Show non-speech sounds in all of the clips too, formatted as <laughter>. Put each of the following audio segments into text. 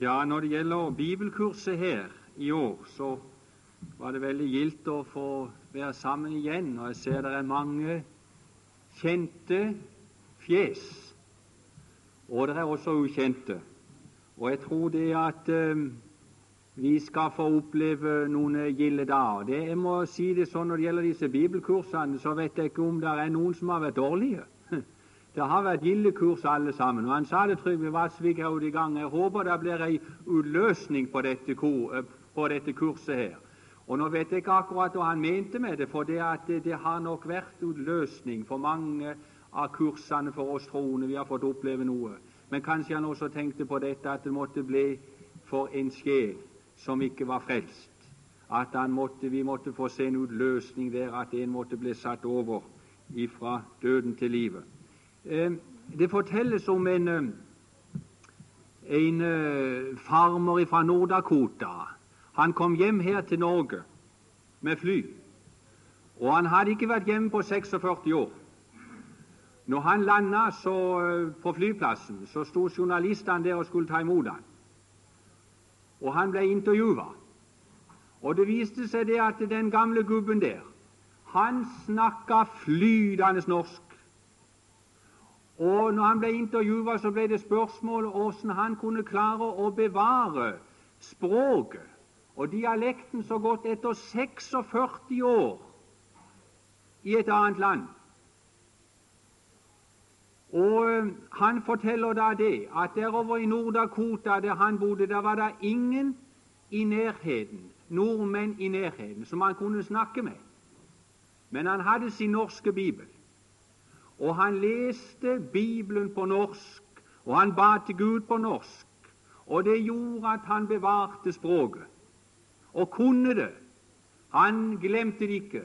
Ja, når det gjelder bibelkurset her i år, så var det veldig gildt å få være sammen igjen. Og jeg ser det er mange kjente fjes, og det er også ukjente. Og jeg tror det at um, vi skal få oppleve noen gilde dager. Jeg må si det sånn Når det gjelder disse bibelkursene, så vet jeg ikke om det er noen som har vært dårlige. Det har vært gildekurs alle sammen. Og Han sa det Trygve Vadsvik her i gang. Jeg håper det blir ei utløsning på dette, kur, på dette, kurset her. Og Nå vet jeg ikke akkurat hva han mente med det, for det, det har nok vært utløsning for mange av kursene for oss troende. Vi har fått oppleve noe. Men kanskje han også tenkte på dette at det måtte bli for en sjel som ikke var frelst. At måtte, vi måtte få se en utløsning der, at en måtte bli satt over ifra døden til livet. Eh, det fortelles om en, eh, en eh, farmer fra Nord-Dakota. Han kom hjem her til Norge med fly, og han hadde ikke vært hjemme på 46 år. Når han landa på flyplassen, så sto journalistene der og skulle ta imot ham. Og han ble intervjua. Og det viste seg det at den gamle gubben der, han snakka flytende norsk. Og når han ble intervjua, så ble det spørsmål hvordan han kunne klare å bevare språket og dialekten så godt etter 46 år i et annet land. Og eh, Han forteller da det at derover i Nord-Dakota, der han bodde, der var det ingen i nærheten, nordmenn i nærheten som han kunne snakke med. Men han hadde sin norske bibel og han leste Bibelen på norsk, og han ba til Gud på norsk, og det gjorde at han bevarte språket og kunne det. Han glemte det ikke,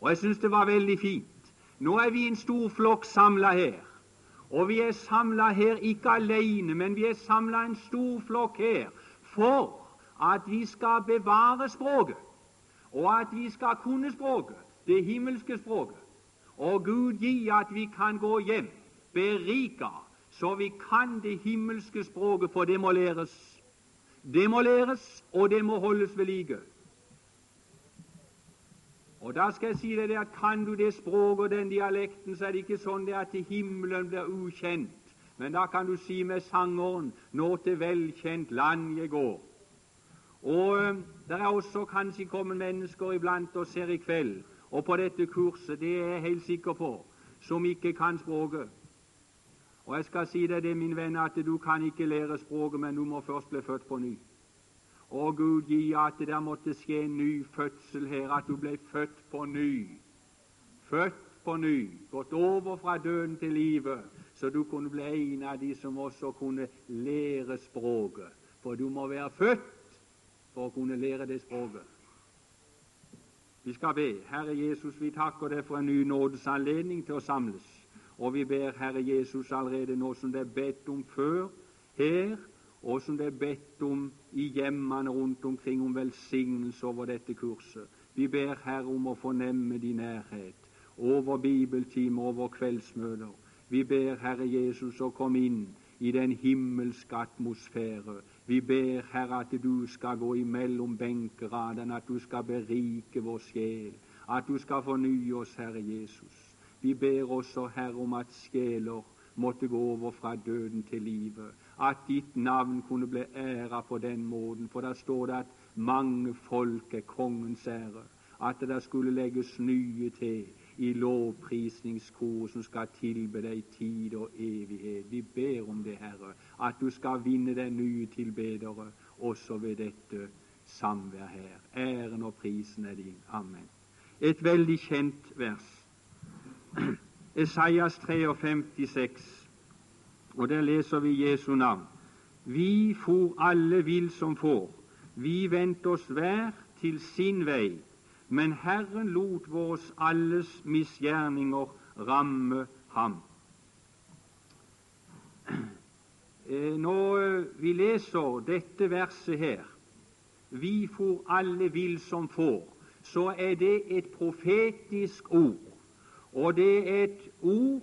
og jeg syns det var veldig fint. Nå er vi en stor flokk samla her, og vi er samla her ikke alene, men vi er samla en stor flokk her for at vi skal bevare språket, og at vi skal kunne språket, det himmelske språket. Og Gud gi at vi kan gå hjem berika, så vi kan det himmelske språket, for det må læres. Det må læres, og det må holdes ved like. Og da skal jeg si deg det at kan du det språket og den dialekten, så er det ikke sånn det at himmelen blir ukjent. Men da kan du si med sangeren 'Nå til velkjent land jeg går'. Og øh, det er også kanskje kommet mennesker iblant oss her i kveld og på dette kurset, det er jeg helt sikker på, som ikke kan språket. Og jeg skal si deg det, min venn, at du kan ikke lære språket, men du må først bli født på ny. Å, Gud gi at det der måtte skje en ny fødsel her, at du ble født på ny. Født på ny, gått over fra døden til livet, så du kunne bli en av de som også kunne lære språket. For du må være født for å kunne lære det språket. Vi skal be. Herre Jesus, vi takker deg for en ny nådesanledning til å samles. Og vi ber Herre Jesus allerede nå som det er bedt om før her, og som det er bedt om i hjemmene rundt omkring om velsignelse over dette kurset. Vi ber Herre om å fornemme din nærhet over bibeltimer, over kveldsmøter. Vi ber Herre Jesus å komme inn i den himmelske atmosfære. Vi ber, Herre, at du skal gå imellom benkeradene, at du skal berike vår sjel, at du skal fornye oss, Herre Jesus. Vi ber også, Herre, om at sjeler måtte gå over fra døden til livet, at ditt navn kunne bli æra på den måten, for der står det at mange folk er kongens ære, at det skulle legges nye til i lovprisningskor som skal tilbe deg tid og evighet. Vi ber om det, Herre, at du skal vinne deg nye tilbedere også ved dette samvær her. Æren og prisen er din. Amen. Et veldig kjent vers. <clears throat> Esaias 53,6, og der leser vi Jesu navn. Vi for alle vill som får, vi vendte oss hver til sin vei, men Herren lot våres alles misgjerninger ramme ham. <clears throat> Eh, når eh, vi leser dette verset her, vi for alle vil som får, så er det et profetisk ord. Og det er et ord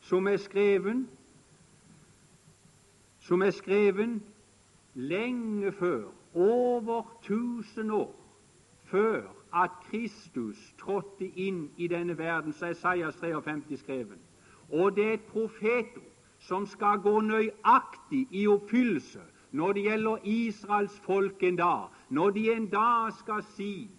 som er skreven som er skreven lenge før, over tusen år før at Kristus trådte inn i denne verden, så er Isaias 53 skrevet. Og det er et profetord som skal gå nøyaktig i oppfyllelse når det gjelder Israels folk en dag, når de en dag skal si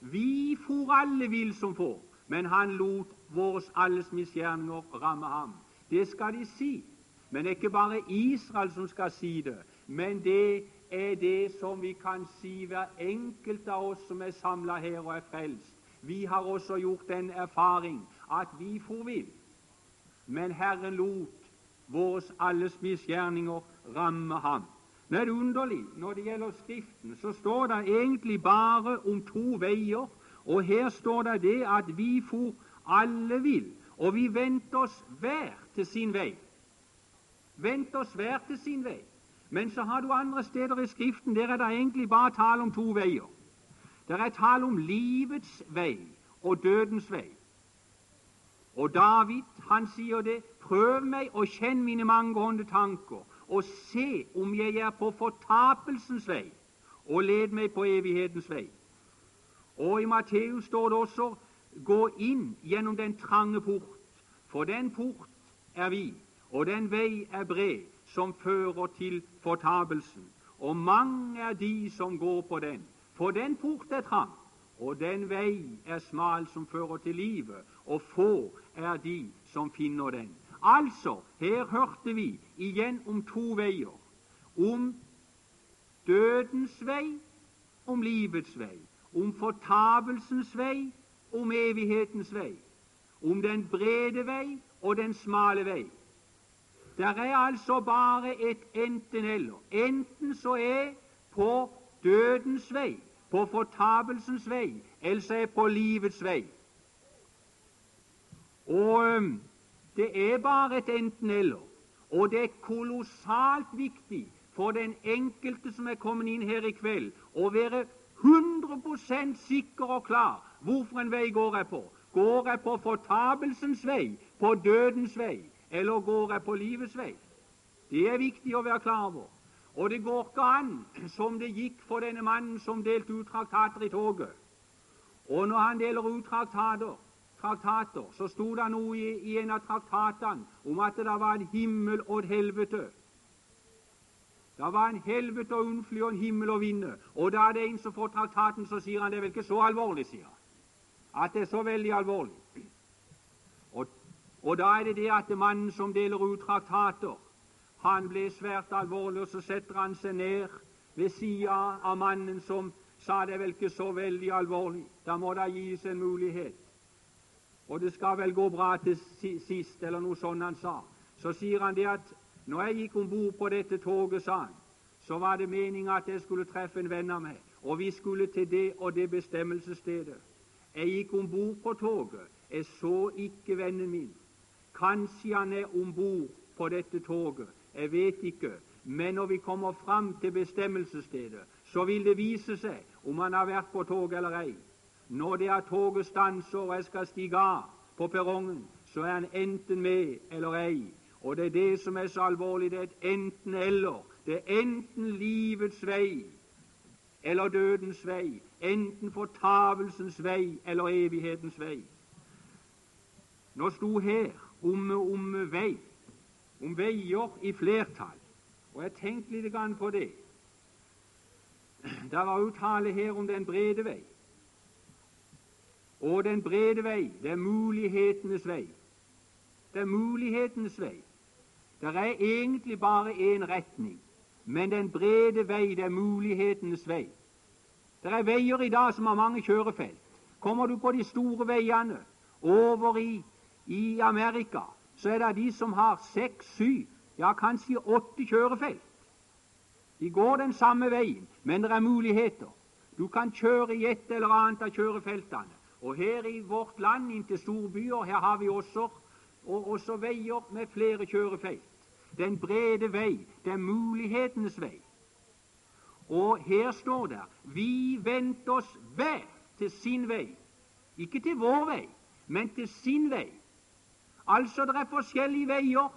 Vi for alle vil som får, men han lot våres alles misgjerninger ramme ham. Det skal de si. Men det er ikke bare Israel som skal si det, men det er det som vi kan si hver enkelt av oss som er samla her og er frelst. Vi har også gjort den erfaring at vi for vill, men Herren lot våres alles misgjerninger ramme ham. Nå er underlig når det gjelder Skriften, så står det egentlig bare om to veier. Og her står det det at vi for alle vil, og vi venter oss hver til sin vei. Venter oss hver til sin vei. Men så har du andre steder i Skriften der er det egentlig bare tale om to veier. Der er tale om livets vei og dødens vei. Og David han sier det Prøv meg og kjenn mine mangående tanker, og se om jeg er på fortapelsens vei, og led meg på evighetens vei. Og i Matteus står det også gå inn gjennom den trange port, for den port er vid, og den vei er bred, som fører til fortapelsen. Og mange er de som går på den. For den port er trang, og den vei er smal som fører til livet, og få er de som finner den. Altså, her hørte vi igjen om to veier. Om dødens vei, om livets vei. Om fortapelsens vei, om evighetens vei. Om den brede vei og den smale vei. Det er altså bare et enten-eller. Enten så er på dødens vei, på fortapelsens vei, eller så er på livets vei. Og det er bare et enten-eller, og det er kolossalt viktig for den enkelte som er kommet inn her i kveld, å være 100 sikker og klar hvorfor en vei går jeg på. Går jeg på fortapelsens vei, på dødens vei, eller går jeg på livets vei? Det er viktig å være klar over. Og det går ikke an som det gikk for denne mannen som delte ut traktater i toget. Og når han deler ut traktater, traktater, så sto det noe i, i, en av traktatene om at det var en himmel og et helvete. Det var en helvete å unnfly og en himmel å vinne. Og da er det en som får traktaten, så sier han det er vel ikke så alvorlig, sier han. At det er så veldig alvorlig. Og, da er det det at mannen som deler ut traktater, han ble svært alvorlig, og så setter han seg ned ved sida av mannen som sa det vel ikke så veldig alvorlig. Da må det gis en mulighet og det skal vel gå bra til sist, eller noe sånt han sa. Så sier han det at når jeg gikk om bord på dette toget, sa han, så var det meninga at jeg skulle treffe en venn av meg, og vi skulle til det og det bestemmelsesstedet. Jeg gikk om bord på toget, jeg så ikke vennen min. Kanskje han er om bord på dette toget, jeg vet ikke. Men når vi kommer fram til bestemmelsesstedet, så vil det vise seg om han har vært på toget eller ei. Når det er toget stanser og jeg skal stige av på perrongen, så er han enten med eller ei. Og det er det som er så alvorlig. Det er et enten-eller. Det er enten livets vei eller dødens vei, enten fortavelsens vei eller evighetens vei. Nå sto her om, om vei, om veier i flertall, og jeg tenkte litt på det. Det var jo tale her om den brede vei. Og den brede vei, det er mulighetenes vei. Det er mulighetenes vei. Det er egentlig bare én retning, men den brede vei, det er mulighetenes vei. Det er veier i dag som har mange kjørefelt. Kommer du på de store veiene over i, i Amerika, så er det de som har seks, syv, ja kanskje åtte kjørefelt. De går den samme veien, men det er muligheter. Du kan kjøre i et eller annet av kjørefeltene. Og her i vårt land, inntil storbyer, her har vi også, og også veier med flere kjørefelt. Den brede vei, det er mulighetenes vei. Og her står det vi venter oss hver til sin vei. Ikke til vår vei, men til sin vei. Altså, det er forskjellige veier.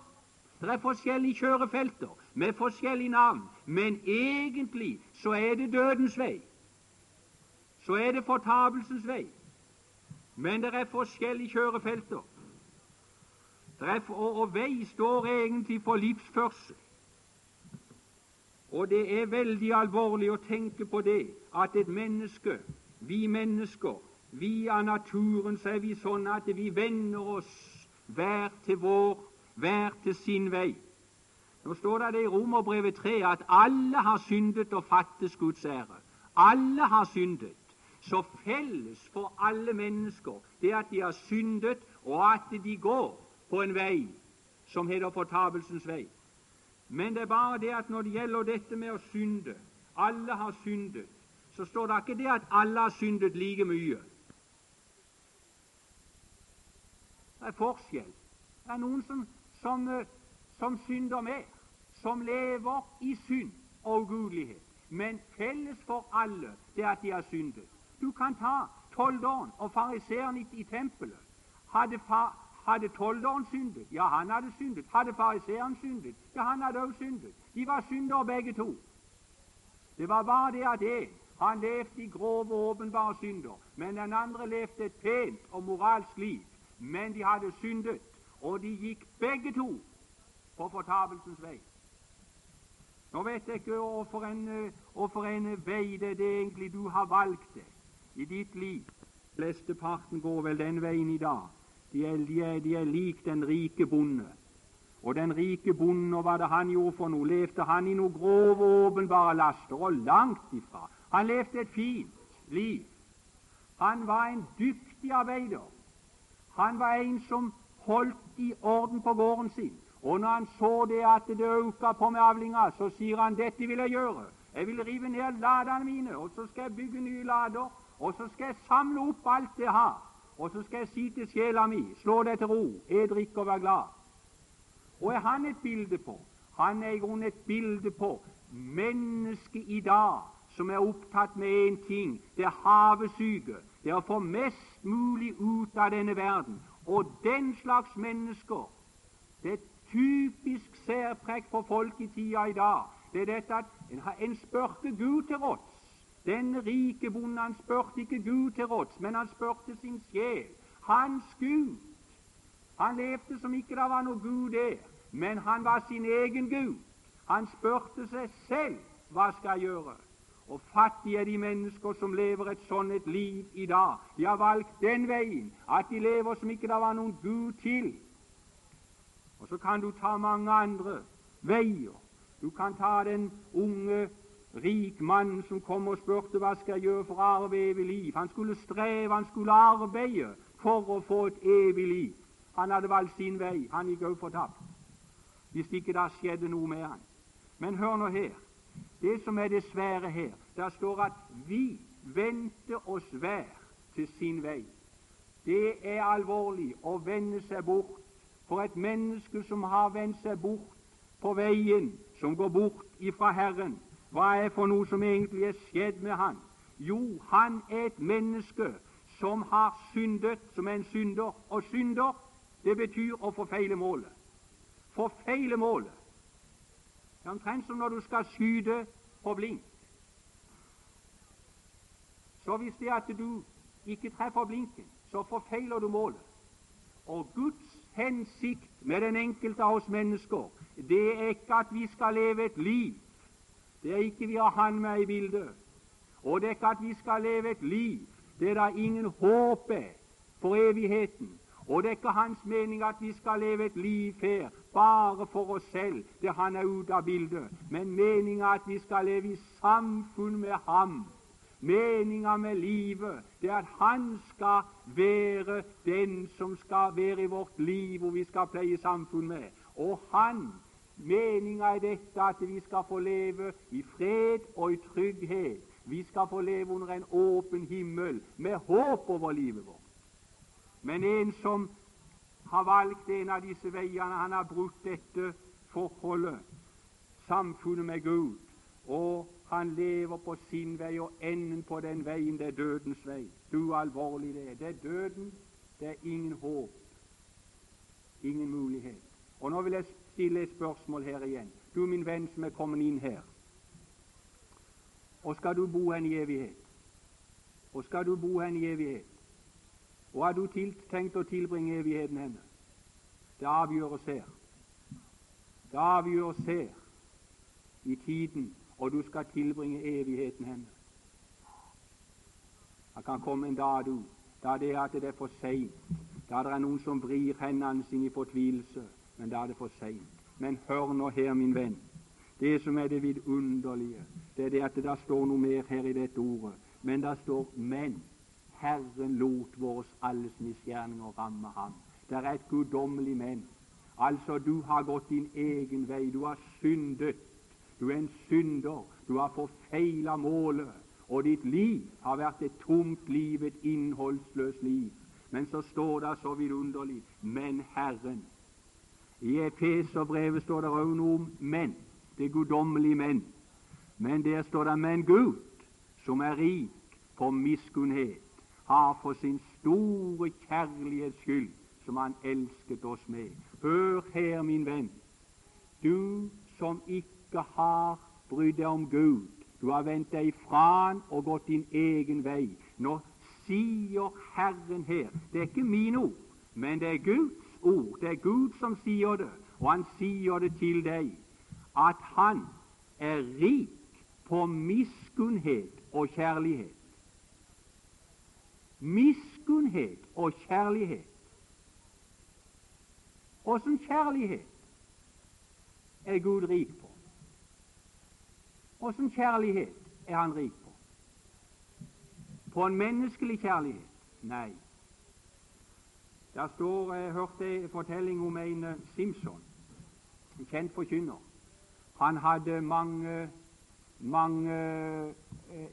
Det er forskjellige kjørefelter med forskjellige navn, men egentlig så er det dødens vei. Så er det fortapelsens vei. Men det er forskjellige kjørefelter. Er og, og vei står egentlig for livsførsel. Og det er veldig alvorlig å tenke på det at et menneske, vi mennesker, vi av naturen, så er vi sånn at vi vender oss hver til vår, hver til sin vei. Nå står det, i Romerbrevet 3 at alle har syndet og fattes Guds ære. Alle har syndet. Så felles for alle mennesker det at de har syndet, og at de går på en vei som heter fortapelsens vei. Men det er bare det at når det gjelder dette med å synde Alle har syndet. Så står det ikke det at alle har syndet like mye. Det er forskjell. Det er noen som, som, eh, som synder mer, som lever i synd og ugudelighet. Men felles for alle det er at de har syndet. Du kan ta tolderen og fariseeren i, i tempelet. Hadde, fa, hadde tolderen syndet? Ja, han hadde syndet. Hadde fariseeren syndet? Ja, han hadde også syndet. De var syndere begge to. Det var bare det at en han levde i grove og åpenbare synder, men den andre levde et pent og moralsk liv. Men de hadde syndet, og de gikk begge to på fortapelsens vei. Nå vet jeg ikke hvorfor en, hvorfor en vei det det egentlig du har valgt det i ditt liv. Flesteparten går vel den veien i dag. De er, de er, de er lik den rike bonde. Og den rike bonden, og hva det han gjorde for noe? Levde han i noe grove, åpenbare laster? Og langt ifra. Han levde et fint liv. Han var en dyktig arbeider. Han var en som holdt i orden på gården sin. Og når han så det at det øka på med avlinga, så sier han dette vil jeg gjøre. Jeg vil rive ned ladene mine, og så skal jeg bygge nye lader. Og så skal jeg samle opp alt jeg har. Og så skal jeg si til sjela mi, slå deg til ro, jeg drikker og vær glad. Og er han et bilde på? Han er i grunnen et bilde på mennesket i dag som er opptatt med én ting. Det er havesyke. Det er å få mest mulig ut av denne verden. Og den slags mennesker Det er typisk særpreg for folk i tida i dag. Det er dette at en, en spurte Gud til råds. Denne rike bonden han spurte ikke Gud til råds, men han spurte sin sjel. Hans Gud. Han levde som ikke det var noe Gud der, men han var sin egen Gud. Han spurte seg selv hva skal jeg gjøre. Og fattige er de mennesker som lever et sånt et liv i dag. De har valgt den veien at de lever som ikke det var noen Gud til. Og så kan du ta mange andre veier. Du kan ta den unge rik mann som kom og spurte hva skal jeg gjøre for å arve evig liv. Han skulle streve, han skulle arbeide for å få et evig liv. Han hadde valgt sin vei. Han gikk også fortapt. Hvis ikke det skjedde noe med han. Men hør nå her. Det som er det svære her, der står at vi venter oss hver til sin vei. Det er alvorlig å vende seg bort for et menneske som har vendt seg bort på veien, som går bort ifra Herren hva er for noe som egentlig er skjedd med han? Jo, han er et menneske som har syndet, som er en synder. Og synder, det betyr å forfeile målet. Forfeile målet. Det er omtrent som når du skal skyte på blink. Så hvis det at du ikke treffer blinken, så forfeiler du målet. Og Guds hensikt med den enkelte av oss mennesker, det er ikke at vi skal leve et liv det er ikke vi har Han med i bildet. Og det er ikke at vi skal leve et liv det er da ingen håp for evigheten. Og det er ikke hans mening at vi skal leve et liv her bare for oss selv, det han er ute av bildet, men meninga at vi skal leve i samfunn med ham. Meninga med livet det er at han skal være den som skal være i vårt liv, hvor vi skal pleie samfunn med. Og han Meninga er dette at vi skal få leve i fred og i trygghet. Vi skal få leve under en åpen himmel med håp over livet vårt. Men en som har valgt en av disse veiene, han har brutt dette forholdet, samfunnet med Gud, og han lever på sin vei, og enden på den veien, det er dødens vei. Du, alvorlig det er. Det er døden. Det er ingen håp, ingen mulighet. Og nå vil jeg stille et spørsmål her igjen. Du, min venn som er kommet inn her. Og skal du bo hen i evighet? Og skal du bo hen i evighet? Og har du tenkt å tilbringe evigheten henne? Det avgjøres her. Det avgjøres her i tiden, og du skal tilbringe evigheten henne. Det kan komme en dag du, da det er at det er for seint, da det er noen som vrir hendene sine i fortvilelse, men da er det for seint. Men hør nå her, min venn. Det som er det vidunderlige, det er det at det står noe mer her i dette ordet. Men det står 'men'. Herren lot våre alles misgjerninger ramme ham. Det er et guddommelig men. Altså, du har gått din egen vei. Du har syndet. Du er en synder. Du har forfeila målet. Og ditt liv har vært et tomt liv, et innholdsløst liv. Men så står det så vidunderlig Men Herren. I Efeserbrevet står det også noe om menn. Det guddommelige menn. Men der står det men Gud, som er rik på miskunnhet, har for sin store kjærlighets skyld, som Han elsket oss med. Hør her, min venn. Du som ikke har brydd deg om Gud, du har vendt deg fra Han og gått din egen vei. Nå sier Herren her Det er ikke mine ord, men det er Guds ord. Det er Gud som sier det, og Han sier det til deg, at Han er rik på miskunnhet og kjærlighet. Miskunnhet og kjærlighet. Åssen kjærlighet er Gud rik på? Åssen kjærlighet er Han rik på? På en menneskelig kjærlighet? Nei. Der står, Jeg hørte en fortelling om en eh, Simpson, en kjent forkynner. Han hadde mange mange eh,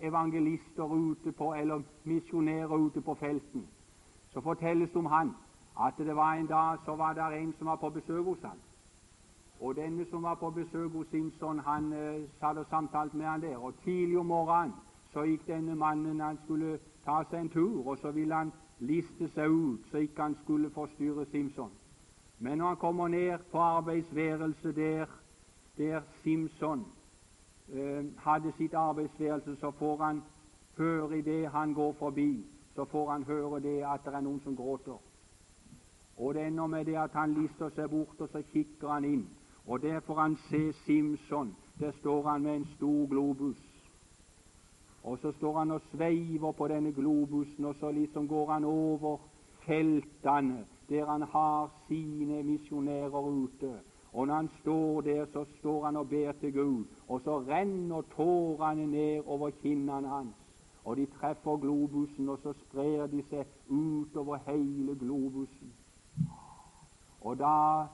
evangelister ute på, eller misjonærer ute på felten. Så fortelles det om han at det var en dag så var det en som var på besøk hos han. Og denne som var på besøk hos Simpson, han eh, satt og samtalte med han der. Og tidlig om morgenen så gikk denne mannen Han skulle ta seg en tur, og så ville han liste seg ut så ikke han skulle forstyrre Simpson. Men når han kommer ned på arbeidsværelset der, der Simpson Eh, hadde sitt arbeidsværelse, så får han høre i det han går forbi, så får han høre det at det er noen som gråter. Og det ender med det at han lister seg bort, og så kikker han inn. Og der får han se Simson. Der står han med en stor globus. Og så står han og sveiver på denne globusen, og så liksom går han over feltene der han har sine misjonærer ute. Og når han står der, så står han og ber til Gud, og så renner tårene ned over kinnene hans. Og de treffer globusen, og så sprer de seg utover hele globusen. Og da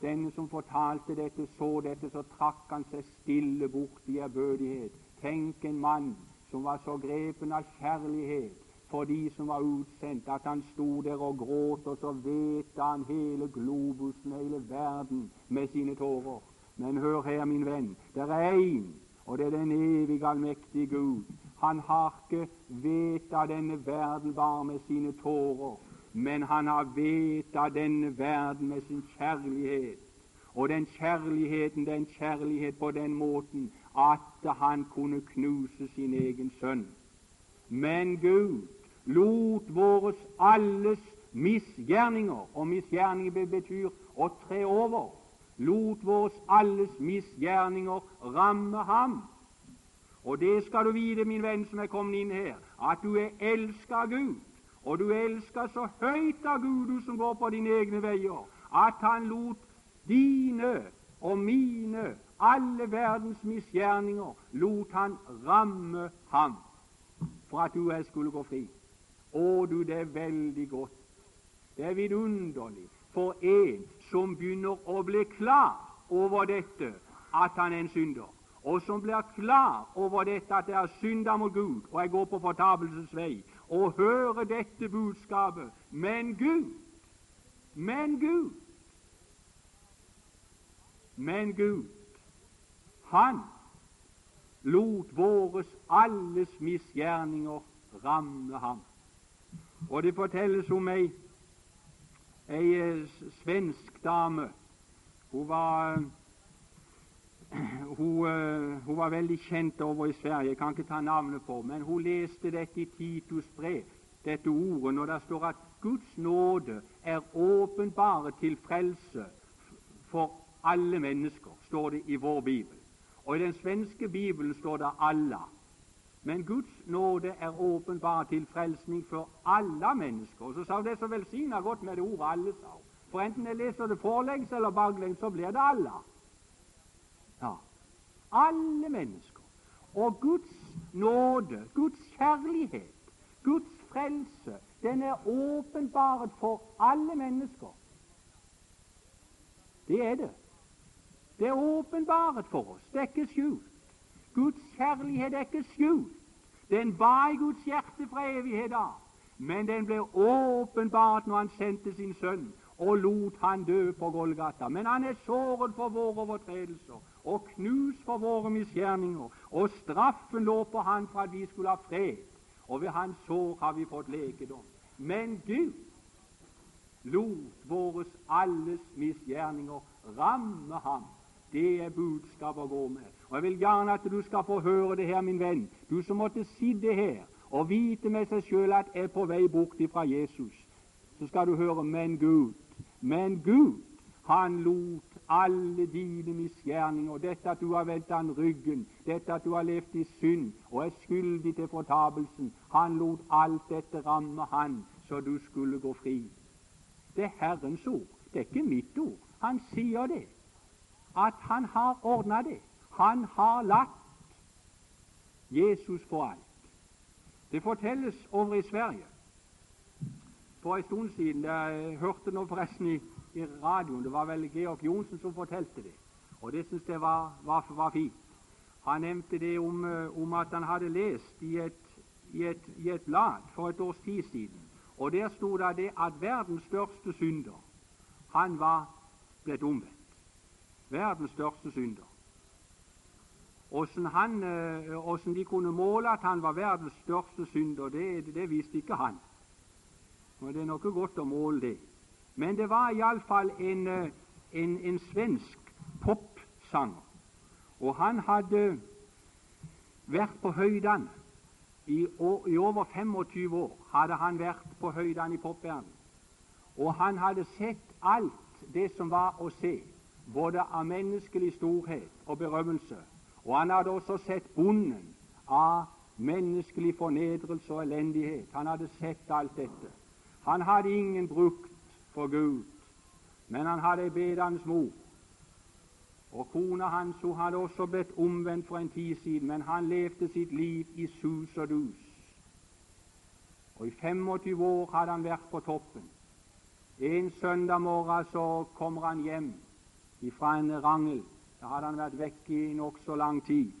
denne som fortalte dette, så dette, så trakk han seg stille bort i ærbødighet. Tenk en mann som var så grepen av kjærlighet for de som var utsendt, at han sto der og gråt, og så vet han hele globusen, hele verden, med sine tårer. Men hør her, min venn, det er én, og det er den evige, allmektige Gud. Han har ikke veta denne verden bare med sine tårer, men han har veta denne verden med sin kjærlighet. Og den kjærligheten, den kjærlighet på den måten at han kunne knuse sin egen sønn. Men Gud lot våres alles misgjerninger Og misgjerninger betyr å tre over. Lot våres alles misgjerninger ramme ham. Og det skal du vite, min venn som er kommet inn her, at du er elska av Gud. Og du er elska så høyt av Gud, du som går på dine egne veier, at han lot dine og mine, alle verdens misgjerninger, lot han ramme ham for at du og skulle gå fri. Å, du, det er veldig godt. Det er vidunderlig for en som begynner å bli klar over dette, at han er en synder, og som blir klar over dette at jeg har synda mot Gud, og jeg går på fortapelsens vei, og hører dette budskapet. Men Gud, men Gud, men Gud, Han lot våres alles misgjerninger ramme ham. Og det fortelles om ei, ei svensk dame. Hun var <clears throat> hun, eh, hun, var veldig kjent over i Sverige, jeg kan ikke ta navnet på men hun leste dette i Titus brev, dette ordet, når det står at Guds nåde er åpenbare til frelse for alle mennesker, står det i vår bibel. Og i den svenske bibelen står det 'alla'. Men Guds nåde er åpenbar til frelsning for alle mennesker. Og så sa hun det så velsigna godt med det ordet 'alle', sa. For enten jeg leser det forlengs eller baklengs, så blir det alle. Ja. Alle mennesker. Og Guds nåde, Guds kjærlighet, Guds frelse, den er åpenbart for alle mennesker. Det er det. Det er åpenbart for oss. Det er ikke skjult. Guds kjærlighet er ikke skjult. Den var i Guds hjerte fra evighet av, men den ble åpenbart når han sendte sin sønn og lot han dø på Golgata. Men han er såret for våre overtredelser og knust for våre misgjerninger, og straffen lå på han for at vi skulle ha fred, og ved hans sår har vi fått lekedom. Men Gud lot våres alles misgjerninger ramme ham. Det er budskapet å gå med. Og Jeg vil gjerne at du skal få høre det her, min venn, du som måtte sitte her og vite med seg sjøl at jeg er på vei bort fra Jesus. Så skal du høre Men Gud, men Gud, han lot alle dine misgjerninger, dette at du har vendt han ryggen, dette at du har levd i synd og er skyldig til fortapelsen, han lot alt dette ramme han, så du skulle gå fri. Det er Herrens ord, det er ikke mitt ord. Han sier det, at han har ordna det. Han har latt Jesus få alt. Det fortelles over i Sverige for en stund siden. Jeg hørte nå forresten i i radioen. Det var vel Georg Johnsen som fortalte det, og det syns jeg var, var, var, fint. Han nevnte det om, eh, om, at han hadde lest i et, i, et, i et, blad for et års tid siden, og der sto det det at verdens største synder, han var blitt omvendt. Verdens største synder. Åssen eh, de kunne måle at han var verdens største synder, det, det visste ikke han. Og Det er noe godt å måle det. Men det var iallfall en, eh, en, en svensk popsanger. Og han hadde vært på høydene. I, I, over 25 år hadde han vært på høydene i popverdenen. Og han hadde sett alt det som var å se, både av menneskelig storhet og berømmelse. Og han hadde også sett bonden av menneskelig fornedrelse og elendighet. Han hadde sett alt dette. Han hadde ingen brukt for Gud. Men han hadde ei bedende mor. Og kona hans hun hadde også blitt omvendt for en tid siden, men han levde sitt liv i sus og dus. Og I 25 år hadde han vært på toppen. En søndag morgen så kommer han hjem ifra en rangel. Da hadde han vært vekk i nokså lang tid.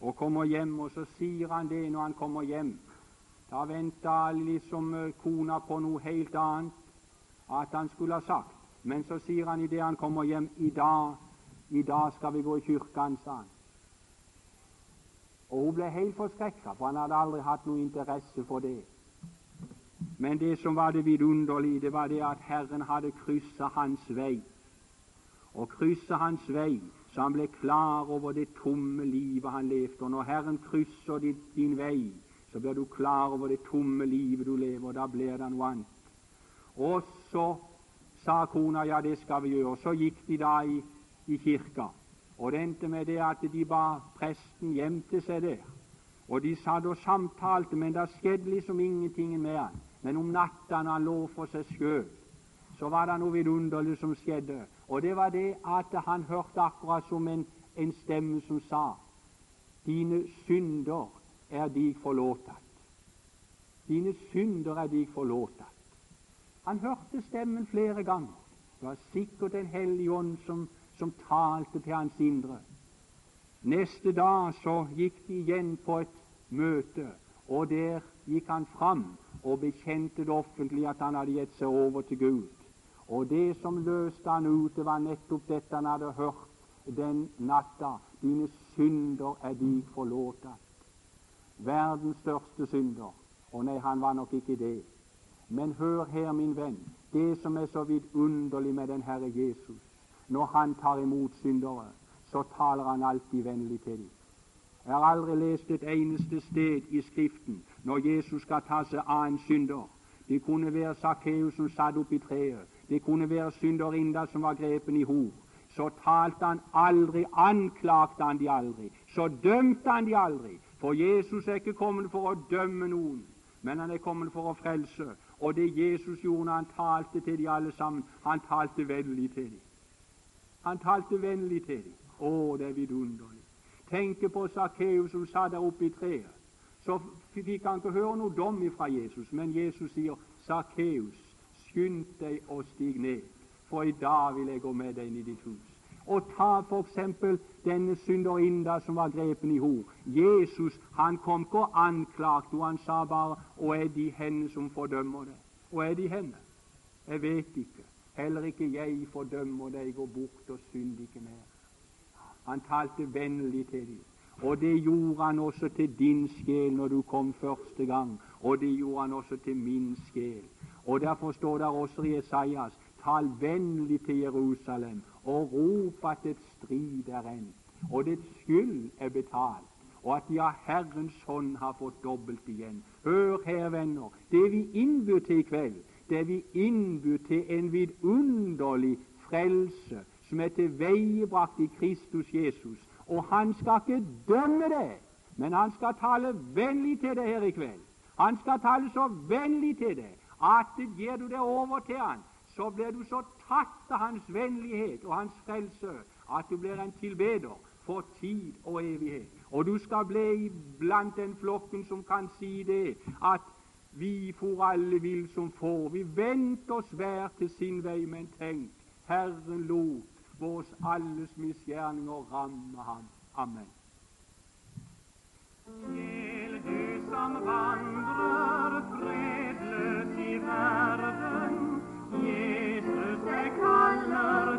Og kommer hjem, og så sier han det når han kommer hjem. Da venta liksom eh, kona på noe helt annet at han skulle ha sagt. Men så sier han idet han kommer hjem i dag, i dag skal vi gå i kirken, sa han. Og hun ble helt forskrekka, for han hadde aldri hatt noe interesse for det. Men det som var det vidunderlige, det var det at Herren hadde kryssa hans vei. Og kryssa hans vei, så han ble klar over det tomme livet han levde. Og når Herren krysser din, din vei, så blir du klar over det tomme livet du lever, og da blir det noe annet. Og så sa kona ja, det skal vi gjøre. Så gikk de da i, i kirka. Og det endte med det at de ba presten hjem til seg der. Og de satt og samtalte, men det skjedde liksom ingenting med han. Men om natta når han lå for seg sjøl, så var det noe vidunderlig som skjedde. Og det var det at han hørte akkurat som en, en stemme som sa Dine synder er dig forlåtet. Dine synder er dig forlåtet. Han hørte stemmen flere ganger. Det var sikkert Den hellige ånd som, som talte til hans indre. Neste dag så gikk de igjen på et møte, og der gikk han fram og bekjente det offentlig at han hadde gitt seg over til Gud. Og det som løste han ut, det var nettopp dette han hadde hørt den natta. Dine synder er de forlåtet. Verdens største synder. Og nei, han var nok ikke det. Men hør her, min venn, det som er så vidunderlig med den Herre Jesus. når han tar imot syndere, så taler han alltid vennlig til dem. Jeg har aldri lest et eneste sted i Skriften når Jesus skal ta seg av en synder. Det kunne være Sakkeus som satt oppi treet. Det kunne være synderinda som var grepen i hor. Så talte han aldri, anklagte han de aldri, så dømte han de aldri. For Jesus er ikke kommet for å dømme noen, men han er kommet for å frelse. Og det Jesus gjorde når han talte til de alle sammen, han talte vennlig til dem. Han talte vennlig til dem. Å, det er vidunderlig. Tenk på Sakkeus som satt der oppe i treet. Så fikk han ikke høre noe dom fra Jesus, men Jesus sier, 'Sakkeus, skynd deg og stig ned, for i dag vil jeg gå med deg inn i ditt hus.' Og ta f.eks. denne synderinna som var grepen i hor. Jesus han kom ikke og anklagte henne, han sa bare 'Og er de henne som fordømmer det?' Og er de henne? Jeg vet ikke. Heller ikke jeg fordømmer deg. Gå bort og synd ikke mer. Han talte vennlig til dem. Og det gjorde han også til din sjel når du kom første gang, og det gjorde han også til min sjel. Og Derfor står det også i Esaias tal vennlig til Jerusalem og rop at et strid er endt, og dets skyld er betalt, og at de Herrens hånd har fått dobbelt igjen. Hør her, venner, det vi innbyr til i kveld, det vi innbyr til en vidunderlig frelse som er tilveiebrakt i Kristus Jesus. Og han skal ikke dømme det, men han skal tale vennlig til det her i kveld. Han skal tale så vennlig til det at gir du det over til han, så blir du så tatt av hans vennlighet og hans frelse at du blir en tilbeder for tid og evighet. Og du skal bli blant den flokken som kan si det, at vi for alle vil som får. Vi venter oss hver til sin vei, men tenk, Herren lot vårs alles misgjerninger ramme ham. Amen. Sjel, du som vandrer Herden, Jesus der Kaller